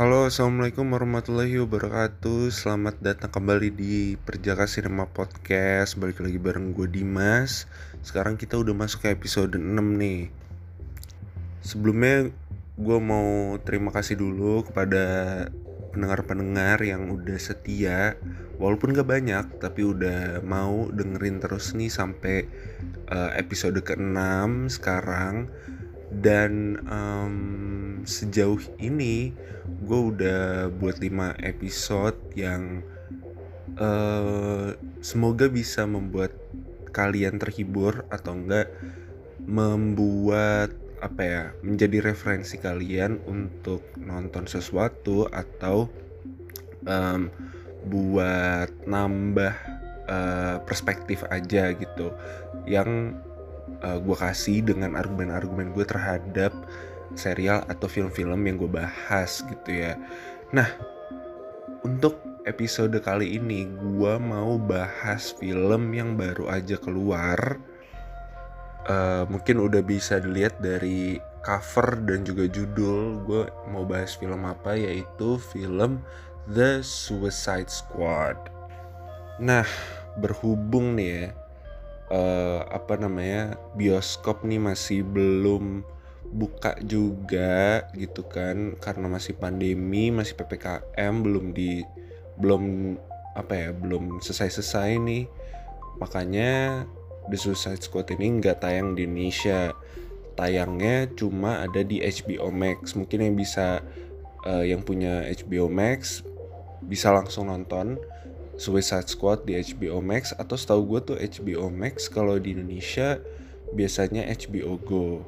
Halo, assalamualaikum warahmatullahi wabarakatuh. Selamat datang kembali di Perjaka Cinema Podcast. Balik lagi bareng gue Dimas. Sekarang kita udah masuk ke episode 6 nih. Sebelumnya gue mau terima kasih dulu kepada pendengar-pendengar yang udah setia. Walaupun gak banyak, tapi udah mau dengerin terus nih sampai uh, episode ke-6 sekarang dan um, sejauh ini gue udah buat 5 episode yang uh, semoga bisa membuat kalian terhibur atau enggak membuat apa ya menjadi referensi kalian untuk nonton sesuatu atau um, buat nambah uh, perspektif aja gitu. Yang uh, gue kasih dengan argumen-argumen gue terhadap serial atau film-film yang gue bahas gitu ya. Nah, untuk episode kali ini gue mau bahas film yang baru aja keluar. Uh, mungkin udah bisa dilihat dari cover dan juga judul gue mau bahas film apa yaitu film The Suicide Squad. Nah, berhubung nih ya uh, apa namanya bioskop nih masih belum buka juga gitu kan karena masih pandemi masih ppkm belum di belum apa ya belum selesai-selesai nih. Makanya The Suicide Squad ini nggak tayang di Indonesia. Tayangnya cuma ada di HBO Max. Mungkin yang bisa uh, yang punya HBO Max bisa langsung nonton Suicide Squad di HBO Max atau setahu gue tuh HBO Max kalau di Indonesia biasanya HBO Go.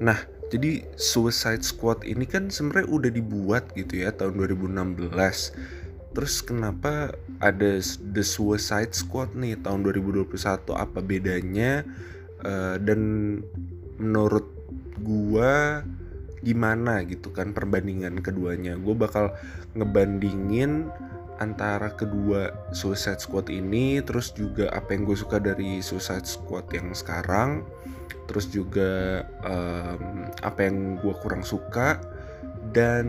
Nah, jadi Suicide Squad ini kan sebenarnya udah dibuat gitu ya tahun 2016. Terus kenapa ada The Suicide Squad nih tahun 2021 apa bedanya uh, dan menurut gua gimana gitu kan perbandingan keduanya. Gue bakal ngebandingin antara kedua Suicide Squad ini terus juga apa yang gue suka dari Suicide Squad yang sekarang terus juga um, apa yang gue kurang suka dan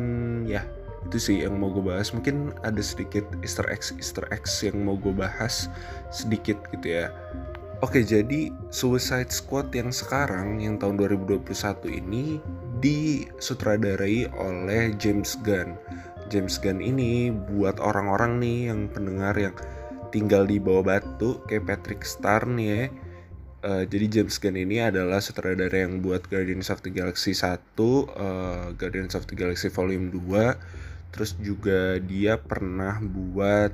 ya itu sih yang mau gue bahas. Mungkin ada sedikit Easter eggs Easter eggs yang mau gue bahas sedikit gitu ya. Oke jadi Suicide Squad yang sekarang yang tahun 2021 ini disutradarai oleh James Gunn James Gunn ini buat orang-orang nih yang pendengar yang tinggal di bawah batu kayak Patrick Star nih ya. Uh, jadi James Gunn ini adalah sutradara yang buat Guardians of the Galaxy 1, uh, eh, Guardians of the Galaxy Volume 2, terus juga dia pernah buat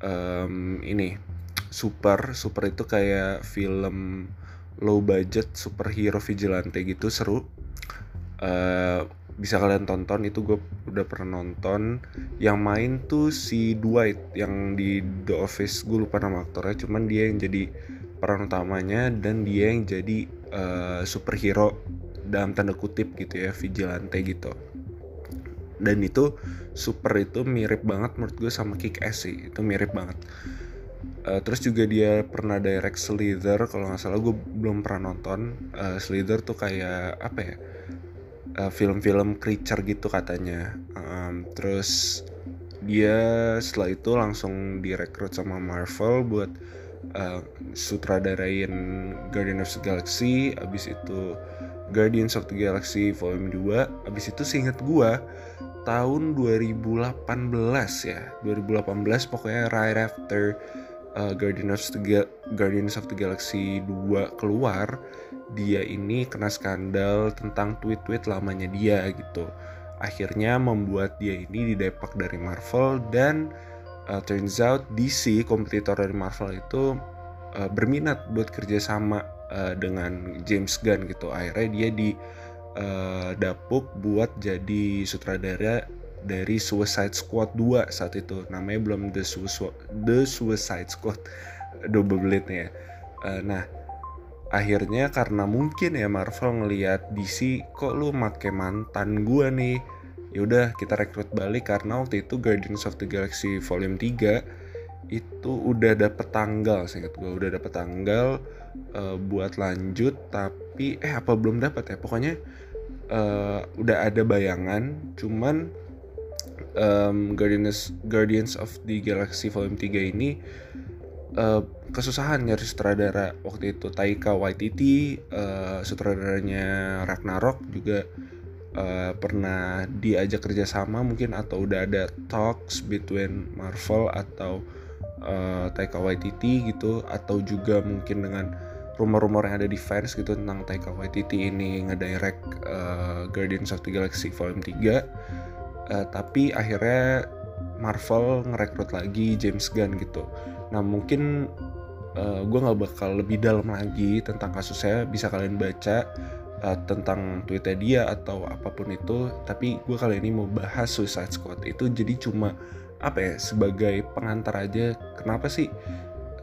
um, ini Super, Super itu kayak film low budget superhero vigilante gitu seru. Uh, bisa kalian tonton itu gue udah pernah nonton. Yang main tuh si Dwight yang di The Office. Gue lupa nama aktornya cuman dia yang jadi peran utamanya dan dia yang jadi uh, superhero dalam tanda kutip gitu ya vigilante gitu. Dan itu super itu mirip banget menurut gue sama Kick Ass sih itu mirip banget. Uh, terus juga dia pernah direct Slither kalau nggak salah gue belum pernah nonton. Uh, Slither tuh kayak apa ya eh, film-film creature gitu katanya. Um, terus dia setelah itu langsung direkrut sama Marvel buat uh, sutradarain Guardians of the Galaxy abis itu Guardians of the Galaxy Volume 2 abis itu seinget gua tahun 2018 ya. 2018 pokoknya right after uh, Guardians of the Guardians of the Galaxy 2 keluar dia ini kena skandal tentang tweet-tweet lamanya dia gitu. Akhirnya membuat dia ini didepak dari Marvel dan uh, turns out DC kompetitor dari Marvel itu uh, berminat buat kerjasama uh, dengan James Gunn gitu. Akhirnya dia di uh, dapuk buat jadi sutradara dari Suicide Squad 2 saat itu. Namanya belum The, Suicide, The Suicide Squad double blade ya. Uh, nah, akhirnya karena mungkin ya Marvel ngelihat DC kok lu make mantan gua nih yaudah kita rekrut balik karena waktu itu Guardians of the Galaxy Volume 3 itu udah dapet tanggal seingat gue udah dapet tanggal uh, buat lanjut tapi eh apa belum dapat ya pokoknya uh, udah ada bayangan cuman um, Guardians Guardians of the Galaxy Volume 3 ini uh, kesusahan nyari sutradara. Waktu itu Taika Waititi uh, sutradaranya Ragnarok juga uh, pernah diajak kerjasama mungkin atau udah ada talks between Marvel atau uh, Taika Waititi gitu. Atau juga mungkin dengan rumor-rumor yang ada di fans gitu tentang Taika Waititi ini ngedirect uh, Guardians of the Galaxy Volume 3 uh, tapi akhirnya Marvel ngerekrut lagi James Gunn gitu. Nah mungkin uh, gue nggak bakal lebih dalam lagi tentang kasusnya. Bisa kalian baca uh, tentang tweetnya dia atau apa pun itu. Tapi gue kali ini mau bahas Suicide Squad itu jadi cuma apa ya sebagai pengantar aja. Kenapa sih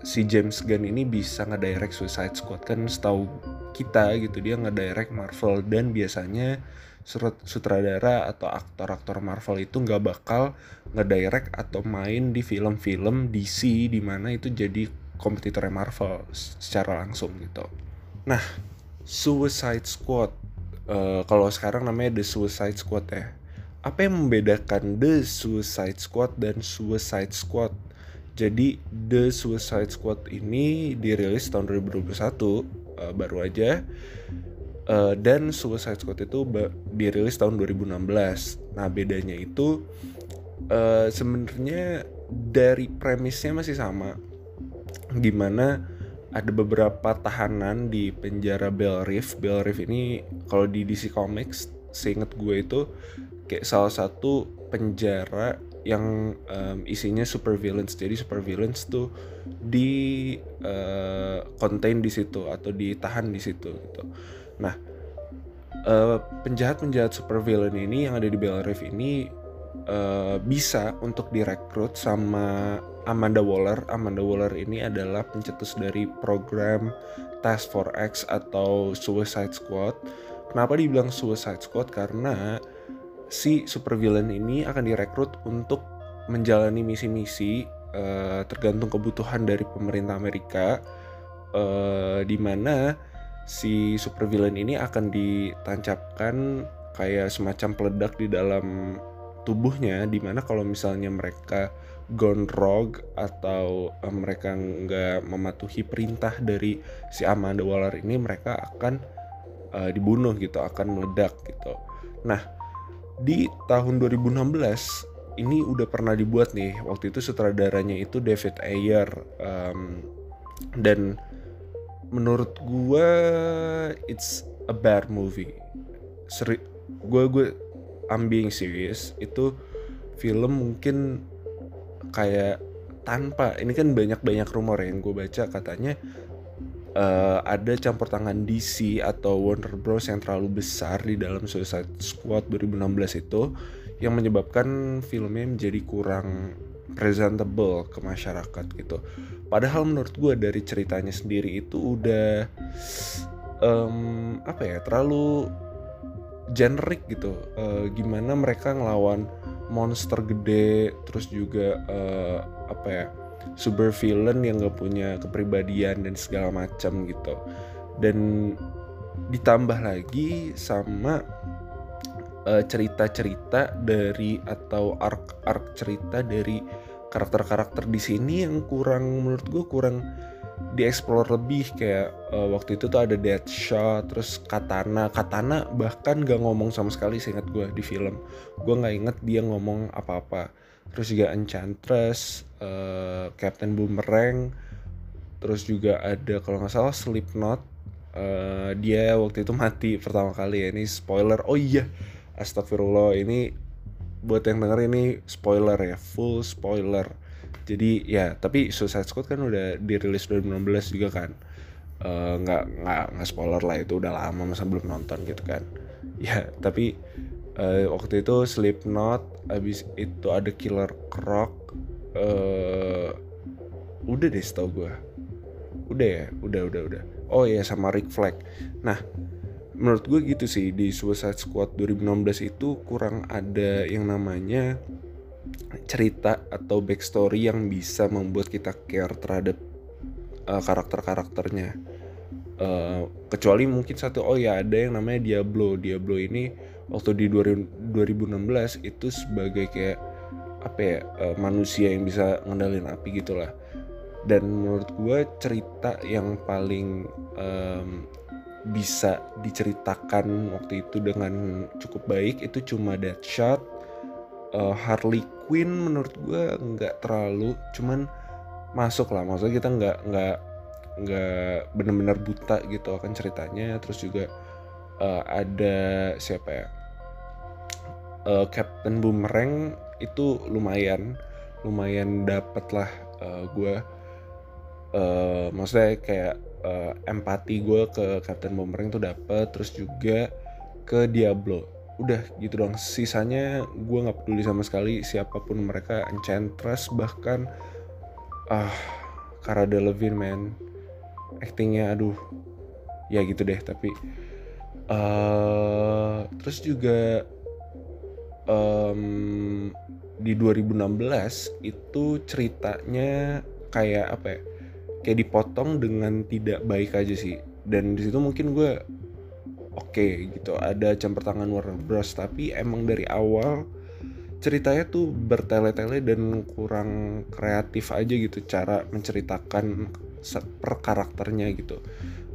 si James Gunn ini bisa ngedirect Suicide Squad? Kan setahu kita gitu dia ngedirect Marvel dan biasanya sutradara atau aktor-aktor Marvel itu nggak bakal ngedirect atau main di film-film DC di mana itu jadi kompetitor Marvel secara langsung gitu. Nah, Suicide Squad uh, kalau sekarang namanya The Suicide Squad ya apa yang membedakan The Suicide Squad dan Suicide Squad? Jadi The Suicide Squad ini dirilis tahun 2021 uh, eh, baru aja uh, dan Suicide Squad itu dirilis tahun 2016. Nah bedanya itu uh, sebenarnya dari premisnya masih sama, gimana ada beberapa tahanan di penjara Bell Reef. Bell Reef ini kalau di DC Comics, seinget gue itu kayak salah satu penjara yang um, isinya super villains jadi super villains tuh di uh, contain di situ atau ditahan di situ gitu nah uh, penjahat penjahat super villain ini yang ada di Bell Reef ini uh, bisa untuk direkrut sama Amanda Waller. Amanda Waller ini adalah pencetus dari program Task Force X atau Suicide Squad. Kenapa dibilang Suicide Squad? Karena si supervillain ini akan direkrut untuk menjalani misi-misi uh, tergantung kebutuhan dari pemerintah Amerika uh, di mana si supervillain ini akan ditancapkan kayak semacam peledak di dalam tubuhnya di mana kalau misalnya mereka gone rogue atau uh, mereka nggak mematuhi perintah dari si Amanda Waller ini mereka akan uh, dibunuh gitu akan meledak gitu. Nah di tahun 2016 ini udah pernah dibuat nih waktu itu sutradaranya itu David Ayer um, dan menurut gue it's a bad movie seri gue gue I'm being serious itu film mungkin kayak tanpa ini kan banyak banyak rumor yang gue baca katanya uh, ada campur tangan DC atau Warner Bros yang terlalu besar di dalam Suicide Squad 2016 itu yang menyebabkan filmnya menjadi kurang presentable ke masyarakat gitu. Padahal menurut gue dari ceritanya sendiri itu udah um, apa ya terlalu generik gitu. Uh, gimana mereka ngelawan monster gede, terus juga uh, apa ya super villain yang gak punya kepribadian dan segala macam gitu dan ditambah lagi sama uh, cerita-cerita dari atau arc-arc cerita dari karakter-karakter di sini yang kurang menurut gue kurang dieksplor lebih. Kayak uh, waktu itu tuh ada Deadshot terus Katana. Katana bahkan gak ngomong sama sekali seingat gue di film. Gue nggak inget dia ngomong apa-apa. Terus juga Enchantress uh, Captain Boomerang. Terus juga ada kalau nggak salah Slipknot. Uh, dia waktu itu mati pertama kali ya. Ini spoiler. Oh iya astagfirullah. Ini buat yang denger ini spoiler ya full spoiler. Jadi ya tapi Suicide Squad kan udah dirilis 2016 juga kan. Eh, nggak uh, nggak nggak spoiler lah itu udah lama masa belum nonton gitu kan. Ya tapi uh, waktu itu Slipknot abis itu ada Killer Croc uh, udah deh setau gue udah ya udah udah udah. Oh ya sama Rick Flag. Nah menurut gue gitu sih di Suicide Squad 2016 itu kurang ada yang namanya cerita atau backstory yang bisa membuat kita care terhadap uh, karakter-karakternya. Uh, kecuali mungkin satu oh ya ada yang namanya Diablo. Diablo ini waktu di 2016 itu sebagai kayak apa ya uh, manusia yang bisa ngendalin api gitulah. Dan menurut gue cerita yang paling um, bisa diceritakan waktu itu dengan cukup baik itu cuma Deadshot uh, Harley Quinn menurut gue nggak terlalu cuman masuk lah maksudnya kita nggak nggak nggak benar-benar buta gitu akan ceritanya. Terus juga uh, ada siapa ya? Uh, Captain Boomerang itu lumayan lumayan dapet lah uh, gue uh, maksudnya kayak uh, empati gue ke Captain Boomerang tuh dapet terus juga ke Diablo. Udah gitu dong sisanya gue nggak peduli sama sekali siapa pun mereka Enchantress bahkan ah uh, Cara Delevingne man. Actingnya aduh. Ya gitu deh tapi uh, terus juga um, di 2016 itu ceritanya kayak apa ya kayak dipotong dengan tidak baik aja sih. Dan di situ mungkin gue oke okay, gitu ada campur tangan Warner Bros. Tapi emang dari awal ceritanya tuh bertele-tele dan kurang kreatif aja gitu cara menceritakan per karakternya gitu.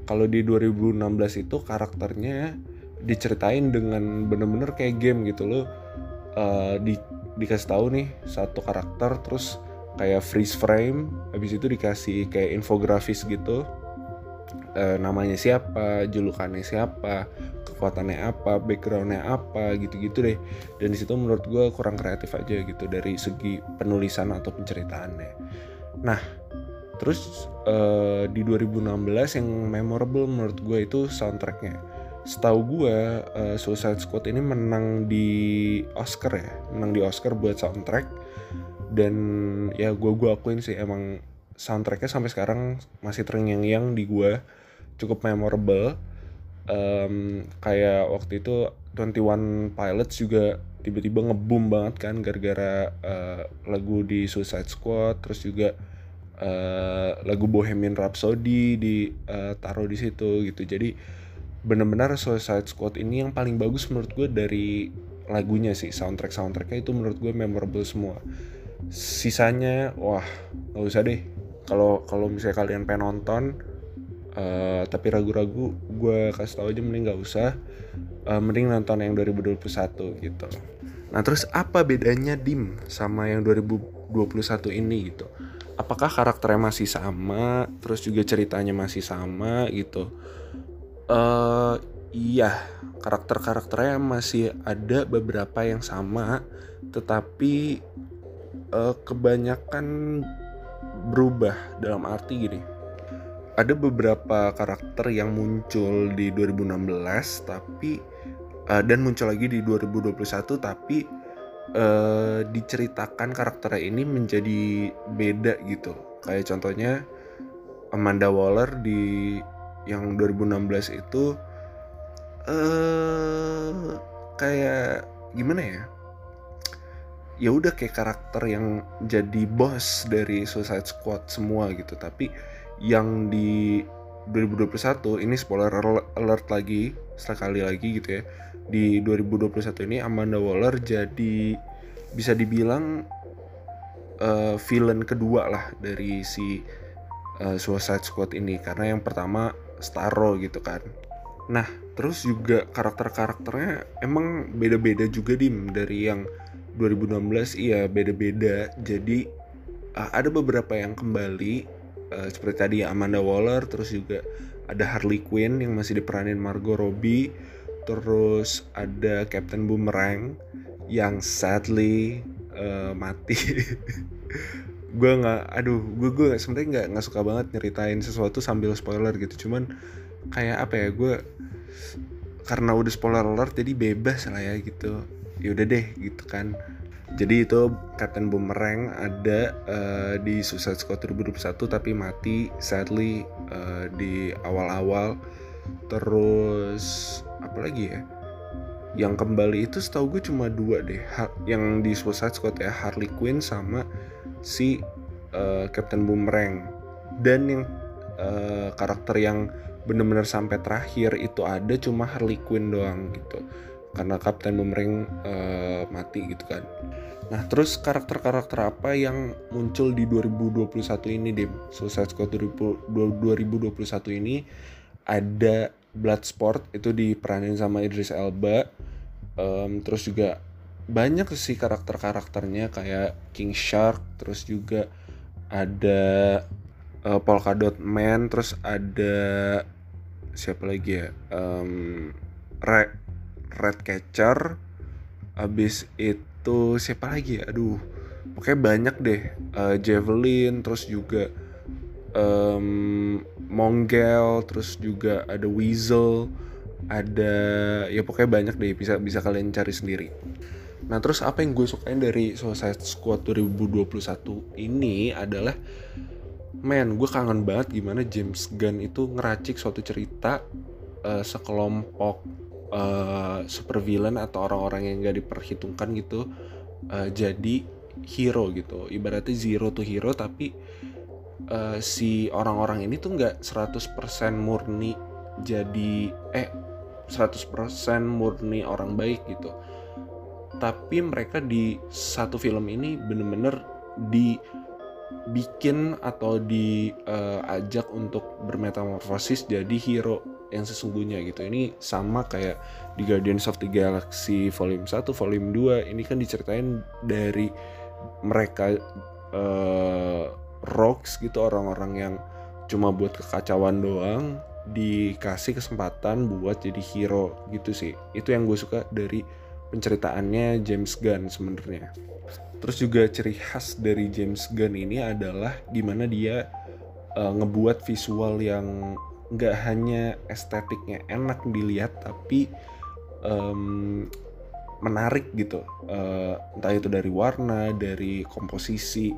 Kalau di 2016 itu karakternya diceritain dengan bener-bener kayak game gitu loh. Uh, di dikasih tahu nih satu karakter terus kayak freeze frame habis itu dikasih kayak infografis gitu. E, namanya siapa julukannya siapa kekuatannya apa backgroundnya apa gitu-gitu deh. Dan di situ menurut gue kurang kreatif aja gitu dari segi penulisan atau penceritaannya. Nah terus e, di 2016 yang memorable menurut gue itu soundtracknya. Setahu gue uh, Suicide Squad ini menang di Oscar ya menang di Oscar buat soundtrack dan ya gue gue akuin sih emang soundtracknya sampai sekarang masih terngiang-ngiang di gue cukup memorable. Um, kayak waktu itu 21 Pilots juga tiba-tiba ngebum banget kan gara-gara uh, lagu di Suicide Squad terus juga uh, lagu Bohemian Rhapsody di uh, taruh di situ gitu. Jadi benar-benar Suicide Squad ini yang paling bagus menurut gue dari lagunya sih. Soundtrack soundtracknya itu menurut gue memorable semua sisanya wah nggak usah deh. Kalau kalau misalnya kalian pengen nonton uh, tapi ragu-ragu gue kasih tau aja mending nggak usah. Uh, mending nonton yang 2021 gitu. Nah terus apa bedanya dim sama yang 2021 ini gitu? Apakah karakternya masih sama terus juga ceritanya masih sama gitu? Uh, iya karakter-karakternya masih ada beberapa yang sama tetapi uh, kebanyakan berubah dalam arti gini. Ada beberapa karakter yang muncul di 2016 tapi uh, dan muncul lagi di 2021 tapi uh, diceritakan karakternya ini menjadi beda gitu. Kayak contohnya Amanda Waller di yang 2016 itu uh, kayak gimana ya ya udah kayak karakter yang jadi bos dari Suicide Squad semua gitu. Tapi yang di 2021 ini spoiler alert lagi sekali lagi gitu ya. Di 2021 ini Amanda Waller jadi bisa dibilang uh, villain kedua lah dari si uh, Suicide Squad ini. Karena yang pertama Starro gitu kan. Nah terus juga karakter-karakternya emang beda-beda juga dim dari yang 2016 iya beda-beda. Jadi uh, ada beberapa yang kembali uh, seperti tadi Amanda Waller terus juga ada Harley Quinn yang masih diperanin Margot Robbie terus ada Captain Boomerang yang sadly uh, mati. Gue nggak aduh gue gue sebenarnya nggak nggak suka banget nyeritain sesuatu sambil spoiler gitu. Cuman kayak apa ya gue karena udah spoiler alert jadi bebas lah ya gitu yaudah deh gitu kan. Jadi itu Captain Boomerang ada uh, di Suicide Squad 2021 tapi mati sadly uh, di awal-awal. Terus apa lagi ya? Yang kembali itu setahu gue cuma dua deh. Yang di Suicide Squad ya Harley Quinn sama si uh, Captain Boomerang. Dan yang uh, karakter yang bener-bener sampai terakhir itu ada cuma Harley Quinn doang gitu karena Kapten Boomerang uh, mati gitu kan. Nah terus karakter-karakter apa yang muncul di 2021 ini Dim? Suicide Squad 2021 ini ada Bloodsport itu diperanin sama Idris Elba. Um, terus juga banyak sih karakter-karakternya kayak King Shark terus juga ada uh, Polka Dot Man terus ada siapa lagi ya? Um, Red Catcher. Abis itu siapa lagi ya? Aduh pokoknya banyak deh. Uh, Javelin terus juga um, Mongel terus juga ada Weasel ada ya pokoknya banyak deh bisa bisa kalian cari sendiri. Nah terus apa yang gue sukain dari Suicide Squad 2021 ini adalah man gue kangen banget gimana James Gunn itu ngeracik suatu cerita uh, sekelompok uh, super villain atau orang-orang yang gak diperhitungkan gitu uh, jadi hero gitu. Ibaratnya zero to hero tapi uh, si orang-orang ini tuh nggak 100% murni jadi eh 100% murni orang baik gitu. Tapi mereka di satu film ini bener-bener dibikin atau diajak uh, untuk bermetamorfosis jadi hero yang sesungguhnya gitu. Ini sama kayak di Guardians of the Galaxy volume 1, volume 2 ini kan diceritain dari mereka uh, rocks gitu orang-orang yang cuma buat kekacauan doang dikasih kesempatan buat jadi hero gitu sih. Itu yang gue suka dari penceritaannya James Gunn sebenarnya. Terus juga ciri khas dari James Gunn ini adalah gimana dia uh, ngebuat visual yang nggak hanya estetiknya enak dilihat tapi um, menarik gitu. Uh, entah itu dari warna dari komposisi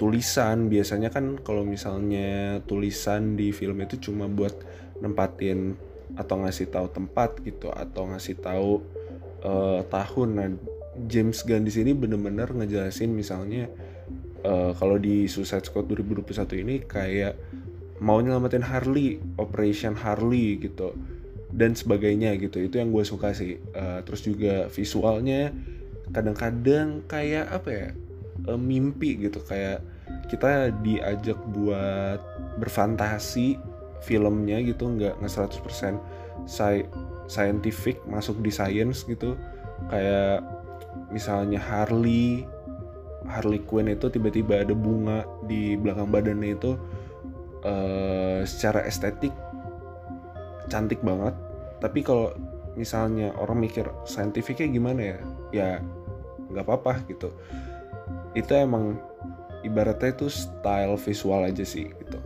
tulisan. Biasanya kan kalau misalnya tulisan di film itu cuma buat nempatin atau ngasih tahu tempat gitu atau ngasih tahu uh, tahun. Nah James Gunn di sini bener-bener ngejelasin misalnya uh, kalau di Suicide Squad 2021 ini kayak mau nyelamatin Harley Operation Harley gitu dan sebagainya gitu. Itu yang gue suka sih. Uh, terus juga visualnya kadang-kadang kayak apa ya uh, mimpi gitu. Kayak kita diajak buat berfantasi filmnya gitu nggak nggak 100% sci scientific masuk di science gitu. Kayak misalnya Harley Harley Quinn itu tiba-tiba ada bunga di belakang badannya itu uh, secara estetik cantik banget. Tapi kalau misalnya orang mikir saintifiknya gimana ya? Ya nggak apa-apa gitu. Itu emang ibaratnya itu style visual aja sih gitu.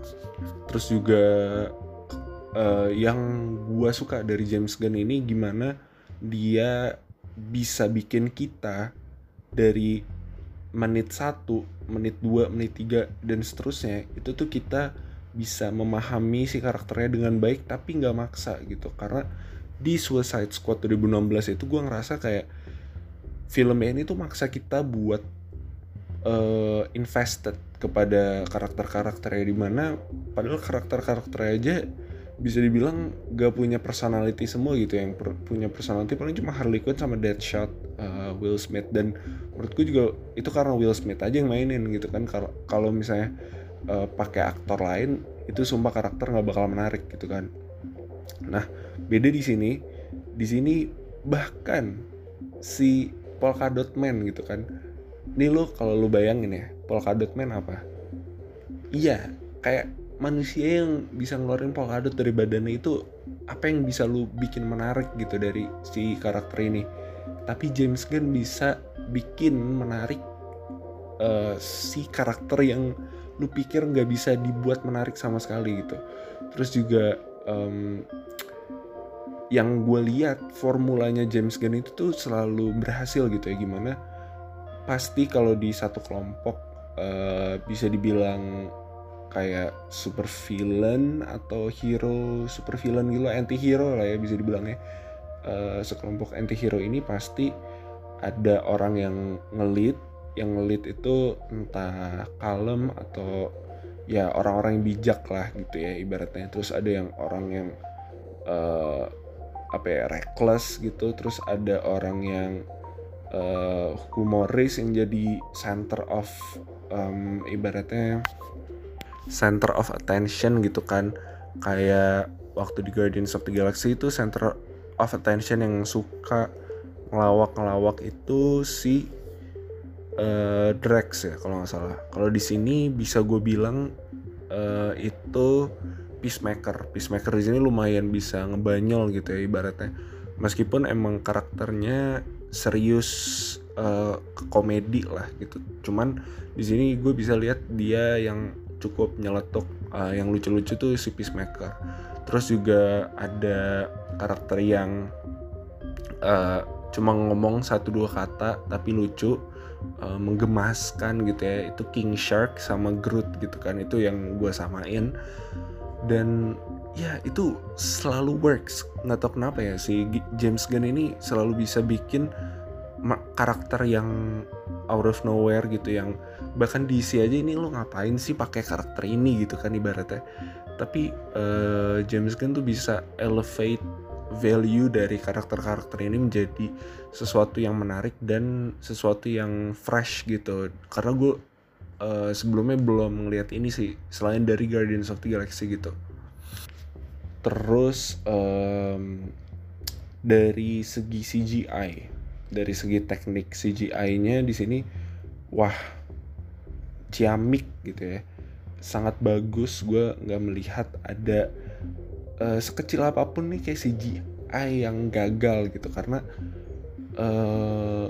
Terus juga uh, yang gua suka dari James Gunn ini gimana dia bisa bikin kita dari menit 1, menit 2, menit 3 dan seterusnya itu tuh kita bisa memahami si karakternya dengan baik tapi nggak maksa gitu. Karena di Suicide Squad 2016 itu gue ngerasa kayak film ini tuh maksa kita buat uh, invested kepada karakter-karakternya di mana padahal karakter-karakternya aja bisa dibilang gak punya personality semua gitu. Yang per, punya personality paling cuma Harley Quinn sama Deadshot, uh, Will Smith. Dan menurutku juga itu karena Will Smith aja yang mainin gitu kan. Kalau misalnya uh, pakai aktor lain itu sumpah karakter nggak bakal menarik gitu kan. Nah beda di sini di sini bahkan si Polka Dot Man gitu kan Nih lu kalau lu bayangin ya, Polkadot Man apa? Iya, kayak manusia yang bisa ngeluarin polkadot dari badannya itu apa yang bisa lu bikin menarik gitu dari si karakter ini. Tapi James Gunn bisa bikin menarik uh, si karakter yang lu pikir nggak bisa dibuat menarik sama sekali gitu. Terus juga um, yang gue lihat formulanya James Gunn itu tuh selalu berhasil gitu ya. Gimana? Pasti kalau di satu kelompok uh, bisa dibilang kayak super villain atau hero super villain gitu anti hero lah ya bisa dibilangnya uh, sekelompok anti hero ini pasti ada orang yang ngelit yang ngelit itu entah kalem atau ya orang-orang yang bijak lah gitu ya ibaratnya. Terus ada yang orang yang uh, apa ya reckless gitu. Terus ada orang yang uh, humoris yang jadi center of um, ibaratnya center of attention gitu kan. Kayak waktu di Guardians of the Galaxy itu center of attention yang suka ngelawak-ngelawak itu si uh, Drax ya kalau nggak salah. Kalau di sini bisa gue bilang uh, itu Peacemaker. Peacemaker di sini lumayan bisa ngebanyol gitu ya ibaratnya. Meskipun emang karakternya serius uh, komedi lah gitu. Cuman di sini gue bisa lihat dia yang cukup nyeletuk uh, yang lucu-lucu tuh si Peacemaker. Terus juga ada karakter yang uh, cuma ngomong satu dua kata tapi lucu uh, menggemaskan gitu ya. Itu King Shark sama Groot gitu kan. Itu yang gue samain. Dan ya itu selalu works. Nggak tau kenapa ya si James Gunn ini selalu bisa bikin karakter yang out of nowhere gitu. Yang bahkan DC aja ini lo ngapain sih pakai karakter ini? gitu kan ibaratnya. Tapi uh, James Gunn tuh bisa elevate value dari karakter-karakter ini menjadi sesuatu yang menarik dan sesuatu yang fresh gitu. Karena gue uh, sebelumnya belum ngeliat ini sih selain dari Guardians of the Galaxy gitu. Terus um, dari segi CGI dari segi teknik CGI-nya di sini wah ciamik gitu ya. Sangat bagus gue nggak melihat ada uh, sekecil apa pun nih kayak CGI yang gagal gitu. Karena uh,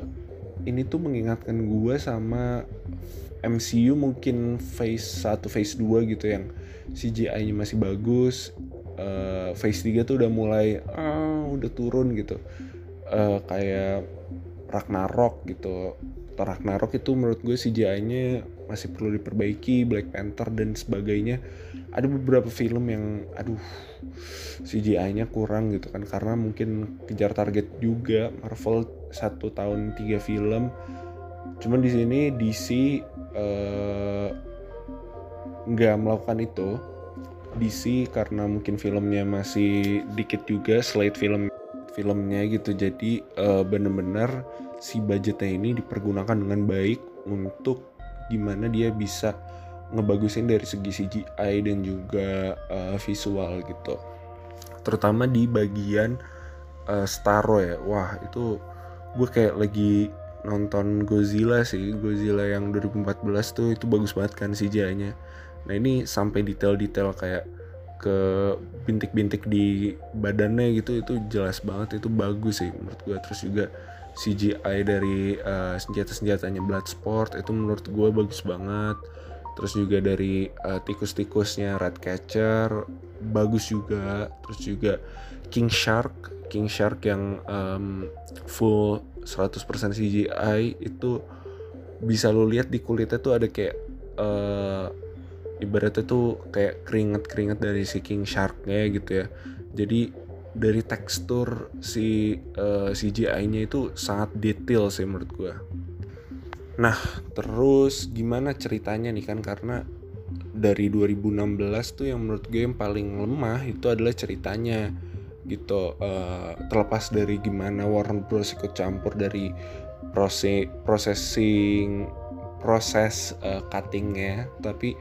ini tuh mengingatkan gue sama MCU mungkin phase 1 phase 2 gitu yang CGI-nya masih bagus. Uh, phase 3 tuh udah mulai ah udah turun gitu. Uh, kayak Ragnarok gitu. Ragnarok itu menurut gue CGI-nya masih perlu diperbaiki Black Panther dan sebagainya. Ada beberapa film yang aduh CGI-nya kurang gitu kan karena mungkin kejar target juga. Marvel satu tahun tiga film. Cuman di sini DC eh, nggak uh, melakukan itu. DC karena mungkin filmnya masih dikit juga slate film filmnya gitu. Jadi uh, bener-bener si budgetnya ini dipergunakan dengan baik untuk gimana dia bisa ngebagusin dari segi CGI dan juga uh, visual gitu. Terutama di bagian uh, Starro ya. Wah itu gue kayak lagi nonton Godzilla sih. Godzilla yang 2014 tuh itu bagus banget kan CGI-nya nah ini sampai detail-detail kayak ke bintik-bintik di badannya gitu itu jelas banget itu bagus sih menurut gue terus juga CGI dari uh, senjata-senjatanya Bloodsport itu menurut gue bagus banget. Terus juga dari uh, tikus-tikusnya Catcher bagus juga. Terus juga King Shark King Shark yang um, full 100% CGI itu bisa lo lihat di kulitnya tuh ada kayak uh, ibaratnya tuh kayak keringet-keringet dari si King Sharknya gitu ya. Jadi dari tekstur si uh, eh, CGI-nya itu sangat detail sih menurut gue. Nah, terus gimana ceritanya nih kan karena dari 2016 tuh yang menurut gue yang paling lemah itu adalah ceritanya gitu uh, terlepas dari gimana Warner Bros ikut campur dari proses processing proses uh, cuttingnya tapi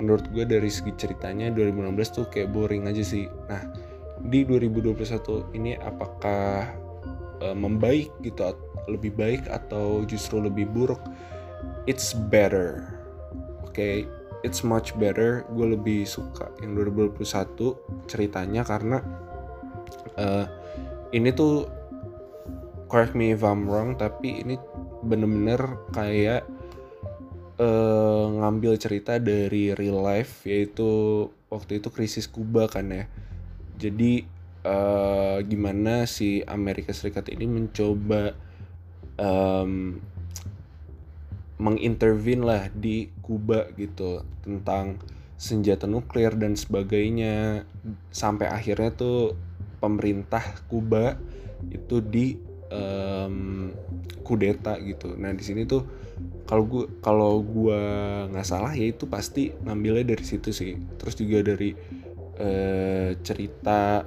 menurut gue dari segi ceritanya 2016 tuh kayak boring aja sih nah di 2021 ini apakah uh, membaik gitu lebih baik atau justru lebih buruk? It's better. Oke okay? it's much better. Gue lebih suka yang 2021 ceritanya karena uh, ini tuh correct me if I'm wrong tapi ini bener-bener kayak uh, ngambil cerita dari real life yaitu waktu itu krisis Kuba kan ya jadi uh, gimana si Amerika Serikat ini mencoba um, mengintervene lah di Kuba gitu tentang senjata nuklir dan sebagainya. Sampai akhirnya tuh pemerintah Kuba itu di um, kudeta gitu. Nah di sini tuh kalau gue kalau gue nggak salah ya itu pasti ngambilnya dari situ sih. Terus juga dari uh, cerita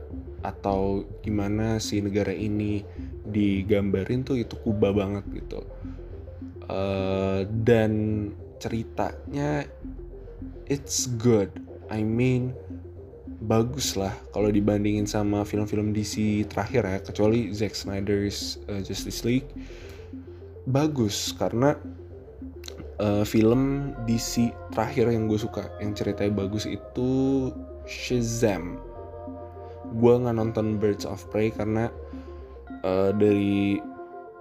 atau gimana si negara ini digambarin tuh itu Kuba banget gitu. Uh, dan ceritanya it's good. I mean bagus lah kalau dibandingin sama film-film DC terakhir ya kecuali Zack Snyder's uh, Justice League. Bagus karena uh, film DC terakhir yang gue suka yang ceritanya bagus itu Shazam. Gue nggak nonton Birds of Prey karena uh, dari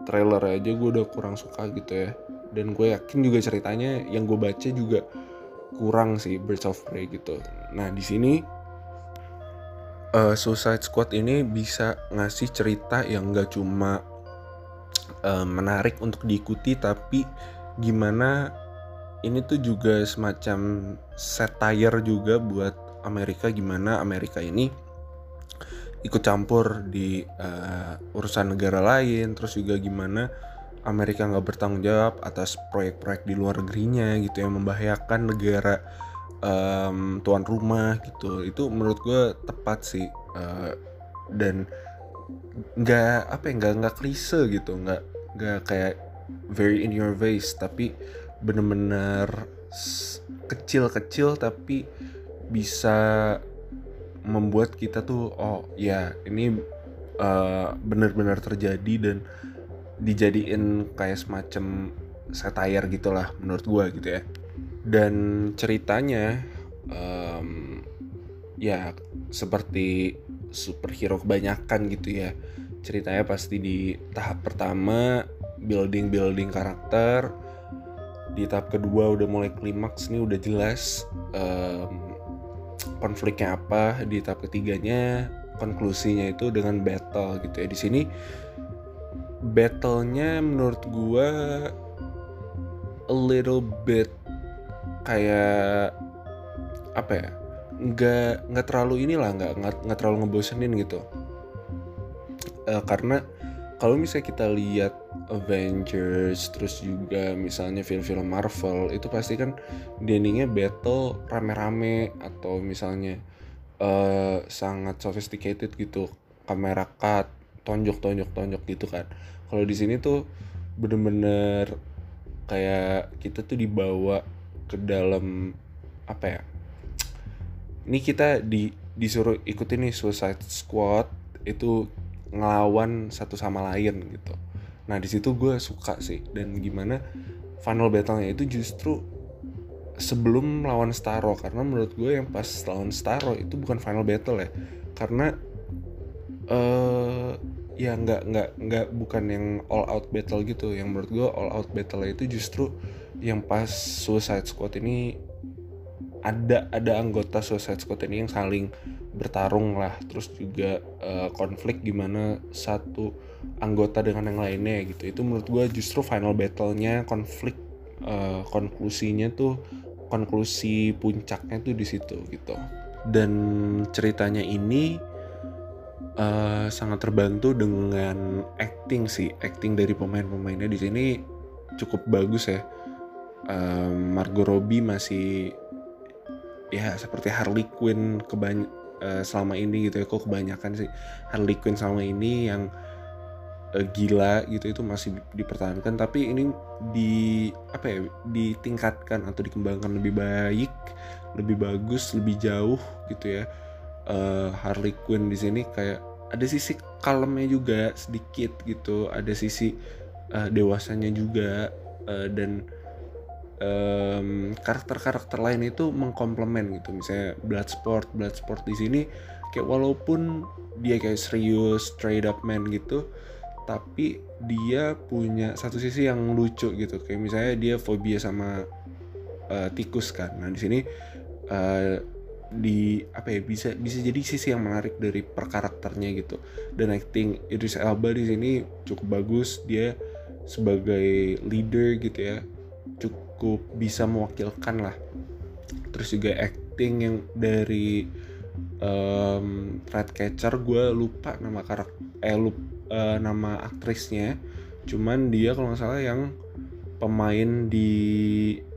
trailer aja gue udah kurang suka gitu ya. Dan gue yakin juga ceritanya yang gue baca juga kurang sih Birds of Prey gitu. Nah di sini uh, Suicide Squad ini bisa ngasih cerita yang gak cuma uh, menarik untuk diikuti tapi gimana ini tuh juga semacam satire juga buat Amerika gimana Amerika ini ikut campur di uh, urusan negara lain terus juga gimana Amerika nggak bertanggung jawab atas proyek-proyek di luar negerinya gitu yang membahayakan negara um, tuan rumah gitu. Itu menurut gue tepat sih uh, dan nggak apa ya nggak nggak klise gitu nggak nggak kayak very in your face tapi bener-bener kecil-kecil tapi bisa membuat kita tuh oh ya ini uh, benar-benar terjadi dan dijadiin kayak semacam satire gitulah menurut gue gitu ya. Dan ceritanya um, ya seperti superhero kebanyakan gitu ya. Ceritanya pasti di tahap pertama building building karakter di tahap kedua udah mulai klimaks nih udah jelas um, konfliknya apa di tahap ketiganya konklusinya itu dengan battle gitu ya. Di sini battlenya menurut gua a little bit kayak apa ya nggak nggak terlalu inilah nggak nggak terlalu ngebosenin gitu. Uh, karena kalau misalnya kita lihat Avengers terus juga misalnya film-film Marvel itu pasti kan endingnya battle rame-rame atau misalnya uh, sangat sophisticated gitu. Kamera cut tonjok tonjok tonjok gitu kan. Kalau di sini tuh bener-bener kayak kita tuh dibawa ke dalam apa ya ini kita di disuruh ikutin nih Suicide Squad. Itu ngelawan satu sama lain gitu. Nah di situ gue suka sih. Dan gimana final battle-nya itu justru sebelum lawan Starro. Karena menurut gue yang pas lawan Starro itu bukan final battle ya. Karena uh, ya nggak nggak nggak bukan yang all out battle gitu. Yang menurut gue all out battle itu justru yang pas Suicide Squad ini ada ada anggota Suicide Squad ini yang saling bertarung lah. Terus juga uh, konflik gimana satu anggota dengan yang lainnya gitu. Itu menurut gue justru final battlenya konflik uh, konklusinya tuh konklusi puncaknya tuh di situ gitu. Dan ceritanya ini uh, sangat terbantu dengan acting sih. Acting dari pemain-pemainnya di sini cukup bagus ya. Um, Margot Robbie masih ya seperti Harley Quinn kebany uh, selama ini gitu ya kok kebanyakan sih Harley Quinn selama ini yang uh, gila gitu itu masih dipertahankan. Tapi ini di apa ya ditingkatkan atau dikembangkan lebih baik lebih bagus lebih jauh gitu ya uh, Harley Quinn di sini. Kayak ada sisi kalemnya juga sedikit gitu ada sisi uh, dewasanya juga uh, dan karakter-karakter um, lain itu mengkomplement gitu. Misalnya Bloodsport Bloodsport di sini kayak walaupun dia kayak serius straight up man gitu tapi dia punya satu sisi yang lucu gitu. Kayak misalnya dia fobia sama uh, tikus kan. Nah di sini uh, di apa ya bisa bisa jadi sisi yang menarik dari per karakternya gitu. Dan acting Idris Elba di sini cukup bagus. Dia sebagai leader gitu ya cukup bisa mewakilkan lah. Terus juga acting yang dari um, Catcher gue lupa nama karakter eh lupa uh, nama aktrisnya. Cuman dia kalau nggak salah yang pemain di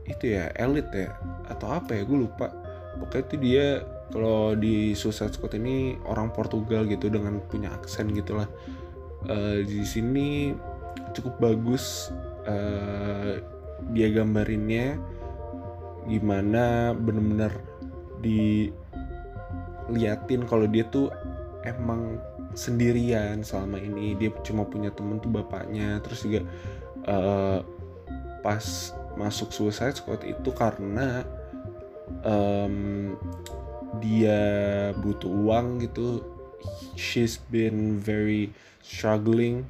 itu ya elit ya atau apa ya gue lupa. Pokoknya itu dia kalau di Suicide Squad ini orang Portugal gitu dengan punya aksen gitulah. Uh, di sini cukup bagus uh, dia gambarinnya gimana bener-bener diliatin kalau dia tuh emang sendirian selama ini. Dia cuma punya temen tuh bapaknya terus juga uh, pas masuk Suicide Squad itu karena um, dia butuh uang gitu. She's been very struggling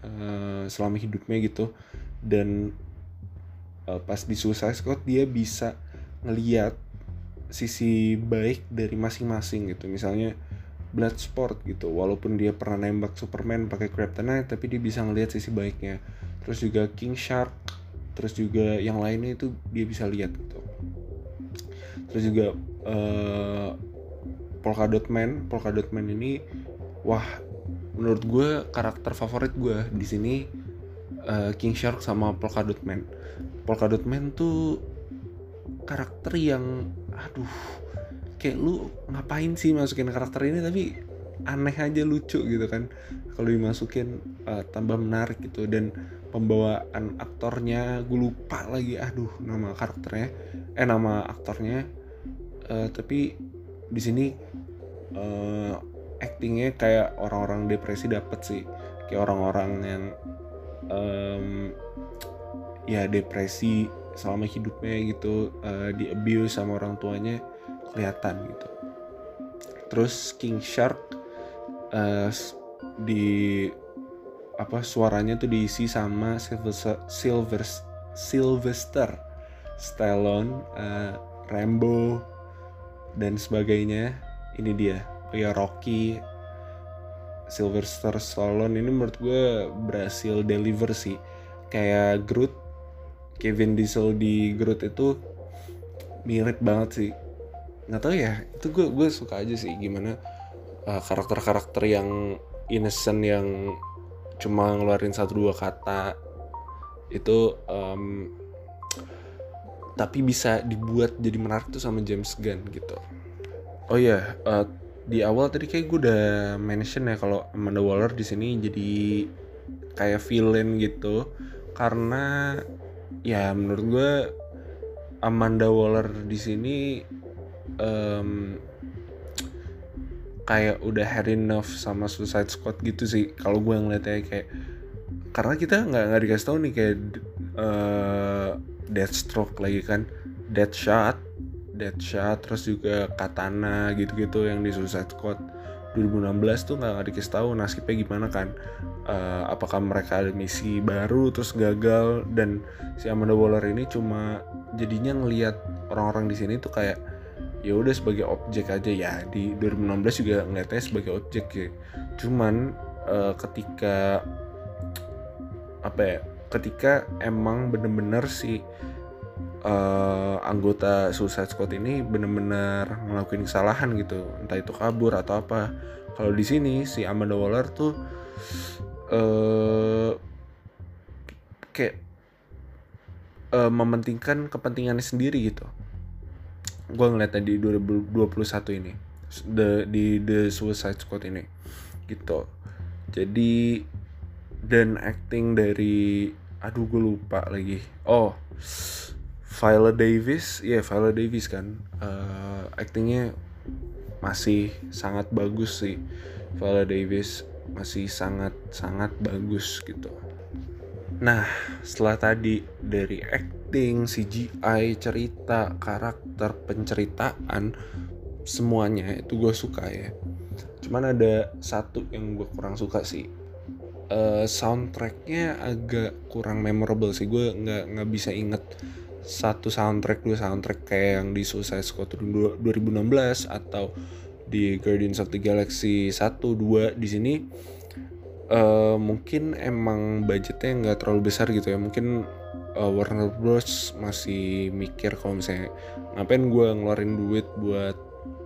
uh, selama hidupnya gitu. Dan uh, pas di Suicide Squad dia bisa ngeliat sisi baik dari masing-masing gitu. Misalnya Bloodsport gitu walaupun dia pernah nembak Superman pakai kryptonite tapi dia bisa ngelihat sisi baiknya. Terus juga King Shark terus juga yang lainnya itu dia bisa lihat gitu. Terus juga uh, Polka Dot Man. Polka Dot Man ini wah menurut gue karakter favorit gue di sini uh, King Shark sama Polka Dot Man Polka Dot Man tuh karakter yang aduh kayak lu ngapain sih masukin karakter ini tapi aneh aja lucu gitu kan. Kalau dimasukin uh, tambah menarik gitu. Dan pembawaan aktornya gue lupa lagi aduh nama karakternya. Eh nama aktornya uh, tapi di sini uh, actingnya kayak orang-orang depresi dapet sih. Kayak orang-orang yang um, ya depresi selama hidupnya gitu uh, di abuse sama orang tuanya kelihatan gitu terus King Shark uh, di apa suaranya tuh diisi sama Sylvester Silver, Sylvester Stallone, uh, Rambo dan sebagainya. Ini dia, oh ya Rocky, Sylvester Stallone ini menurut gue berhasil deliver sih. Kayak Groot, Kevin Diesel di Groot itu mirip banget sih. Nggak tahu ya itu gue gue suka aja sih gimana uh, karakter-karakter yang innocent yang cuma ngeluarin satu dua kata itu um, tapi bisa dibuat jadi menarik tuh sama James Gunn gitu. Oh ya yeah, uh, di awal tadi kayak gue udah mention ya kalau Amanda Waller di sini jadi kayak villain gitu. Karena ya menurut gue Amanda Waller di sini um, kayak udah had enough sama Suicide Squad gitu sih. Kalau gue ngeliatnya kayak karena kita nggak nggak dikasih tahu nih kayak uh, Deathstroke lagi kan. Deadshot Deadshot terus juga Katana gitu-gitu yang di Suicide Squad 2016 tuh nggak dikasih tahu nasibnya gimana kan. Uh, apakah mereka ada misi baru terus gagal dan si Amanda Waller ini cuma jadinya ngelihat orang-orang di sini tuh kayak ya udah sebagai objek aja ya. Di 2016 juga ngeliatnya sebagai objek ya. Cuman uh, ketika apa ya ketika emang bener-bener si uh, anggota Suicide Squad ini bener-bener ngelakuin kesalahan gitu. Entah itu kabur atau apa. Kalau di sini si Amanda Waller tuh uh, kayak uh, mementingkan kepentingannya sendiri gitu. Gue ngeliatnya di 2021 ini. The, di The Suicide Squad ini gitu. Jadi dan acting dari aduh gue lupa lagi. Oh Viola Davis ya yeah, Viola Davis kan uh, actingnya masih sangat bagus sih Viola Davis masih sangat sangat bagus gitu Nah, setelah tadi dari acting, CGI, cerita, karakter, penceritaan, semuanya itu gue suka ya. Cuman ada satu yang gue kurang suka sih. Uh, soundtracknya agak kurang memorable sih. Gue nggak nggak bisa inget satu soundtrack dua soundtrack kayak yang di Suicide Squad 2016 atau di Guardians of the Galaxy 1 2 di sini uh, mungkin emang budgetnya nggak terlalu besar gitu ya. Mungkin uh, Warner Bros. masih mikir kalau misalnya ngapain gue ngeluarin duit buat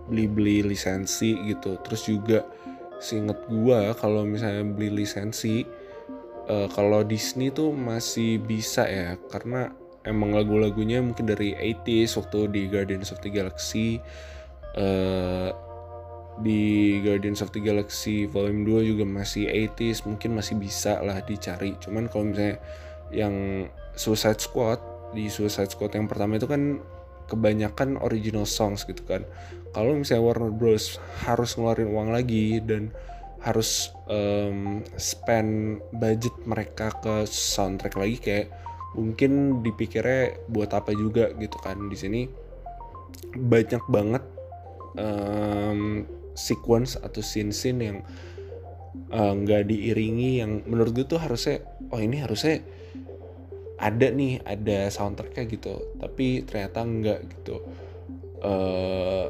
beli-beli lisensi gitu. Terus juga seinget gua kalau misalnya beli lisensi uh, kalau Disney tuh masih bisa ya. Karena emang lagu-lagunya mungkin dari 80s waktu di Guardians of the Galaxy uh, di Guardians of the Galaxy Volume 2 juga masih 80s mungkin masih bisa lah dicari. Cuman kalau misalnya yang Suicide Squad di Suicide Squad yang pertama itu kan kebanyakan original songs gitu kan. Kalau misalnya Warner Bros. harus ngeluarin uang lagi dan harus um, spend budget mereka ke soundtrack lagi kayak mungkin dipikirnya buat apa juga gitu kan. Di sini banyak banget um, sequence atau scene-scene yang eh, nggak uh, diiringi yang menurut gue tuh harusnya oh ini harusnya ada nih ada soundtracknya gitu. Tapi ternyata enggak gitu. Uh,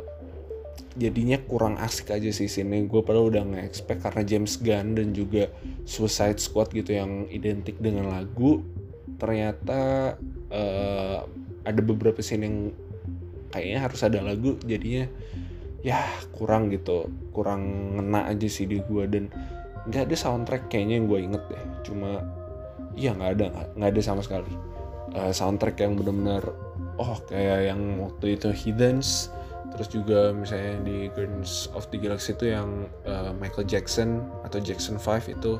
jadinya kurang asik aja sih sini gue padahal udah nggak expect karena James Gunn dan juga Suicide Squad gitu yang identik dengan lagu ternyata uh, ada beberapa scene yang kayaknya harus ada lagu jadinya ya kurang gitu kurang ngena aja sih di gue dan nggak ada soundtrack kayaknya yang gue inget deh. Cuma iya nggak ada nggak ada sama sekali. Uh, soundtrack yang benar-benar oh kayak yang waktu itu Hiddens terus juga misalnya di Guardians of the Galaxy itu yang uh, Michael Jackson atau Jackson 5 itu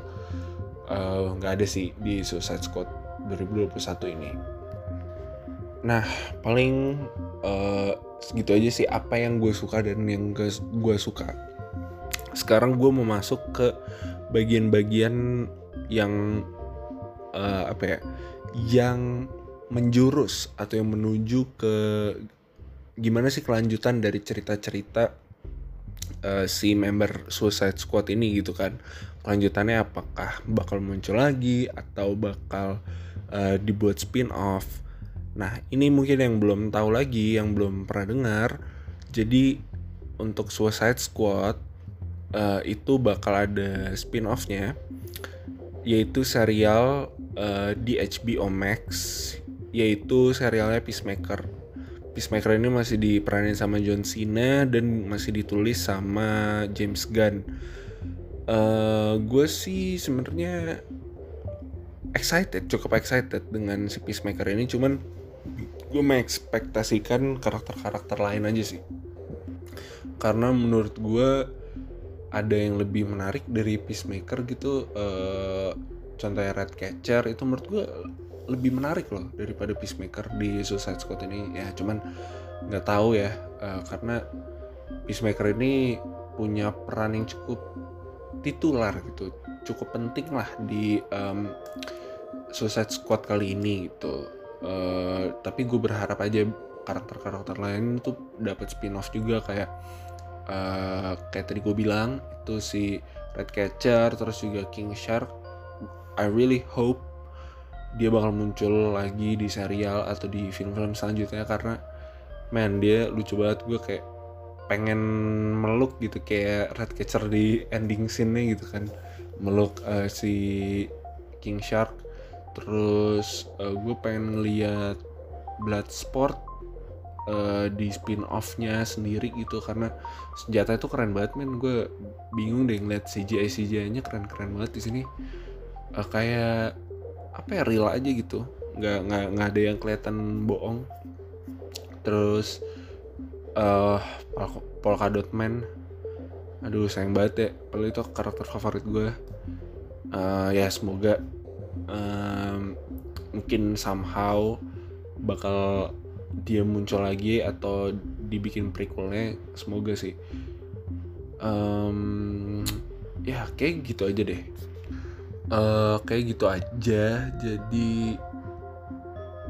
nggak uh, ada sih di Suicide Squad 2021 ini. Nah paling uh, segitu aja sih apa yang gue suka dan yang gue suka. Sekarang gue mau masuk ke bagian-bagian yang uh, apa ya yang menjurus atau yang menuju ke gimana sih kelanjutan dari cerita-cerita uh, si member Suicide Squad ini gitu kan. Kelanjutannya apakah bakal muncul lagi atau bakal uh, dibuat spin off nah ini mungkin yang belum tahu lagi yang belum pernah dengar. Jadi untuk Suicide Squad uh, itu bakal ada spin offnya yaitu serial uh, di HBO Max yaitu serialnya Peacemaker. Peacemaker ini masih diperanin sama John Cena dan masih ditulis sama James Gunn. Uh, gue sih sebenarnya excited, cukup excited dengan si Peacemaker ini. Cuman gue mengekspektasikan karakter-karakter lain aja sih. Karena menurut gue ada yang lebih menarik dari Peacemaker gitu. Uh, contohnya Red Catcher itu menurut gue lebih menarik loh daripada Peacemaker di Suicide Squad ini ya cuman nggak tahu ya uh, karena Peacemaker ini punya peran yang cukup titular gitu cukup penting lah di um, Suicide Squad kali ini gitu. Uh, tapi gue berharap aja karakter-karakter lain tuh dapat spin-off juga kayak uh, kayak tadi gue bilang itu si Red Catcher terus juga King Shark. I really hope dia bakal muncul lagi di serial atau di film-film selanjutnya karena man dia lucu banget. Gue kayak pengen meluk gitu kayak Catcher di ending scene-nya gitu kan meluk uh, si King Shark. Terus uh, gue pengen ngeliat Bloodsport uh, di spin off-nya sendiri gitu. Karena senjata itu keren banget men. Gue bingung deh ngeliat CGI CGI nya keren keren banget di sini. Uh, kayak apa ya real aja gitu. Nggak nggak nggak ada yang kelihatan bohong. Terus uh, Polka Dot Man aduh sayang banget ya. Kalau itu karakter favorit gue. Uh, ya semoga um, mungkin somehow bakal dia muncul lagi atau dibikin prequelnya. Semoga sih. Um, ya kayak gitu aja deh. Uh, kayak gitu aja. Jadi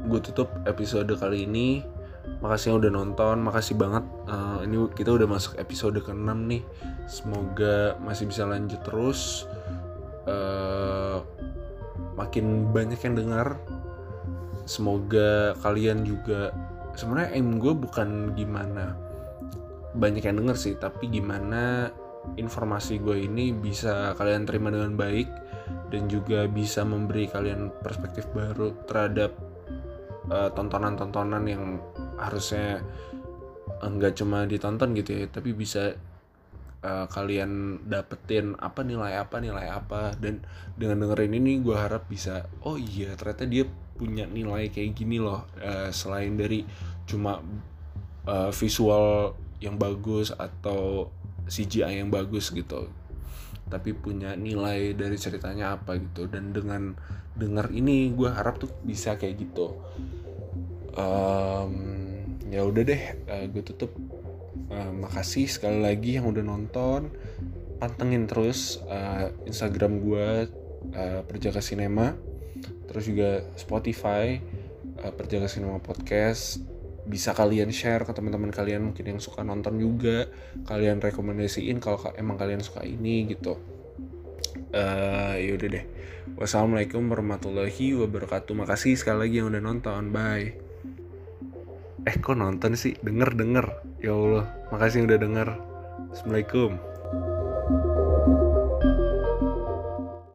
gue tutup episode kali ini makasih yang udah nonton makasih banget. Uh, ini kita udah masuk episode ke-6 nih. Semoga masih bisa lanjut terus. Uh, makin banyak yang dengar. Semoga kalian juga sebenarnya aim gue bukan gimana banyak yang denger sih tapi gimana informasi gue ini bisa kalian terima dengan baik dan juga bisa memberi kalian perspektif baru terhadap uh, tontonan-tontonan yang harusnya enggak cuma ditonton gitu ya tapi bisa uh, kalian dapetin apa nilai apa nilai apa. Dan dengan dengerin ini gue harap bisa oh iya ternyata dia punya nilai kayak gini loh. Uh, selain dari cuma uh, visual yang bagus atau CGI yang bagus gitu tapi punya nilai dari ceritanya apa gitu. Dan dengan dengar ini gue harap tuh bisa kayak gitu. Um, ya udah deh uh, gue tutup. Uh, makasih sekali lagi yang udah nonton. Pantengin terus uh, Instagram gue uh, Perjaka Cinema. Terus juga Spotify uh, Perjaka Cinema Podcast. Bisa kalian share ke teman-teman kalian mungkin yang suka nonton juga. Kalian rekomendasiin kalau emang kalian suka ini gitu. Uh, ya udah deh. Wassalamualaikum warahmatullahi wabarakatuh. Makasih sekali lagi yang udah nonton. Bye eh kok nonton sih? Denger denger. Ya allah makasih udah denger. Assalamualaikum